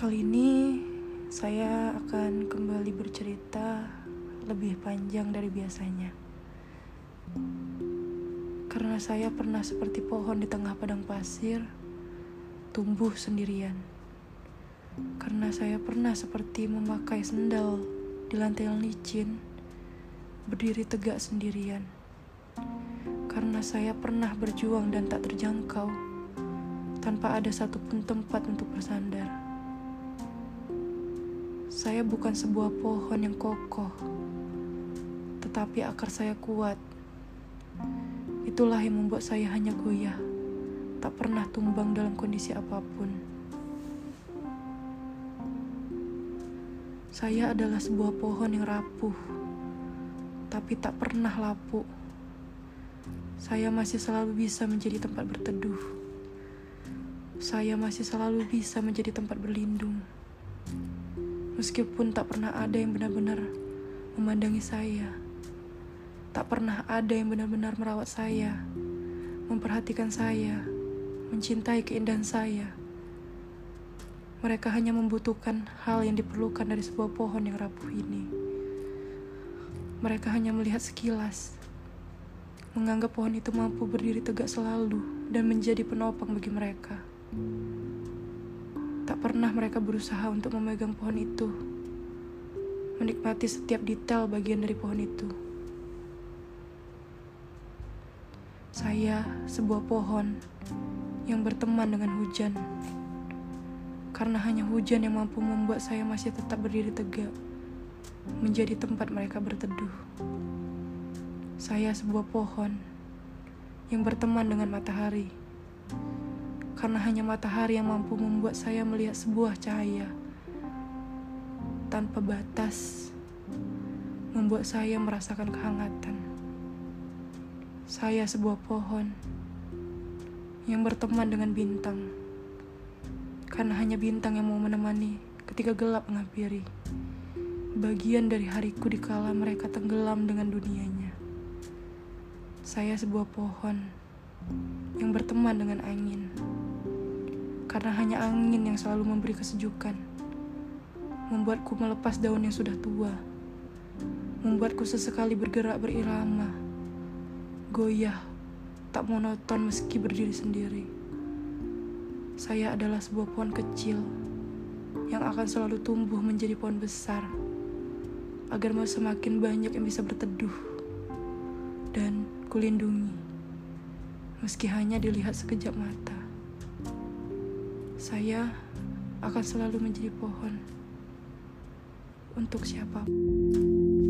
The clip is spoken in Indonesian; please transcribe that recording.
Kali ini saya akan kembali bercerita lebih panjang dari biasanya. Karena saya pernah seperti pohon di tengah padang pasir, tumbuh sendirian. Karena saya pernah seperti memakai sendal di lantai yang licin, berdiri tegak sendirian. Karena saya pernah berjuang dan tak terjangkau, tanpa ada satupun tempat untuk bersandar. Saya bukan sebuah pohon yang kokoh, tetapi akar saya kuat. Itulah yang membuat saya hanya goyah, tak pernah tumbang dalam kondisi apa pun. Saya adalah sebuah pohon yang rapuh, tapi tak pernah lapuk. Saya masih selalu bisa menjadi tempat berteduh. Saya masih selalu bisa menjadi tempat berlindung. Meskipun tak pernah ada yang benar-benar memandangi saya, tak pernah ada yang benar-benar merawat saya, memperhatikan saya, mencintai keindahan saya. Mereka hanya membutuhkan hal yang diperlukan dari sebuah pohon yang rapuh ini. Mereka hanya melihat sekilas, menganggap pohon itu mampu berdiri tegak selalu dan menjadi penopang bagi mereka. Pernah mereka berusaha untuk memegang pohon itu, menikmati setiap detail bagian dari pohon itu. Saya sebuah pohon yang berteman dengan hujan, karena hanya hujan yang mampu membuat saya masih tetap berdiri tegak, menjadi tempat mereka berteduh. Saya sebuah pohon yang berteman dengan matahari, karena hanya matahari yang mampu membuat saya melihat sebuah cahaya tanpa batas, membuat saya merasakan kehangatan. Saya sebuah pohon yang berteman dengan bintang, karena hanya bintang yang mau menemani ketika gelap menghampiri bagian dari hariku di kala mereka tenggelam dengan dunianya. Saya sebuah pohon yang berteman dengan angin, karena hanya angin yang selalu memberi kesejukan, membuatku melepas daun yang sudah tua, membuatku sesekali bergerak berirama, goyah, tak monoton meski berdiri sendiri. Saya adalah sebuah pohon kecil yang akan selalu tumbuh menjadi pohon besar, agar mau semakin banyak yang bisa berteduh dan kulindungi, meski hanya dilihat sekejap mata. Saya akan selalu menjadi pohon untuk siapa pun.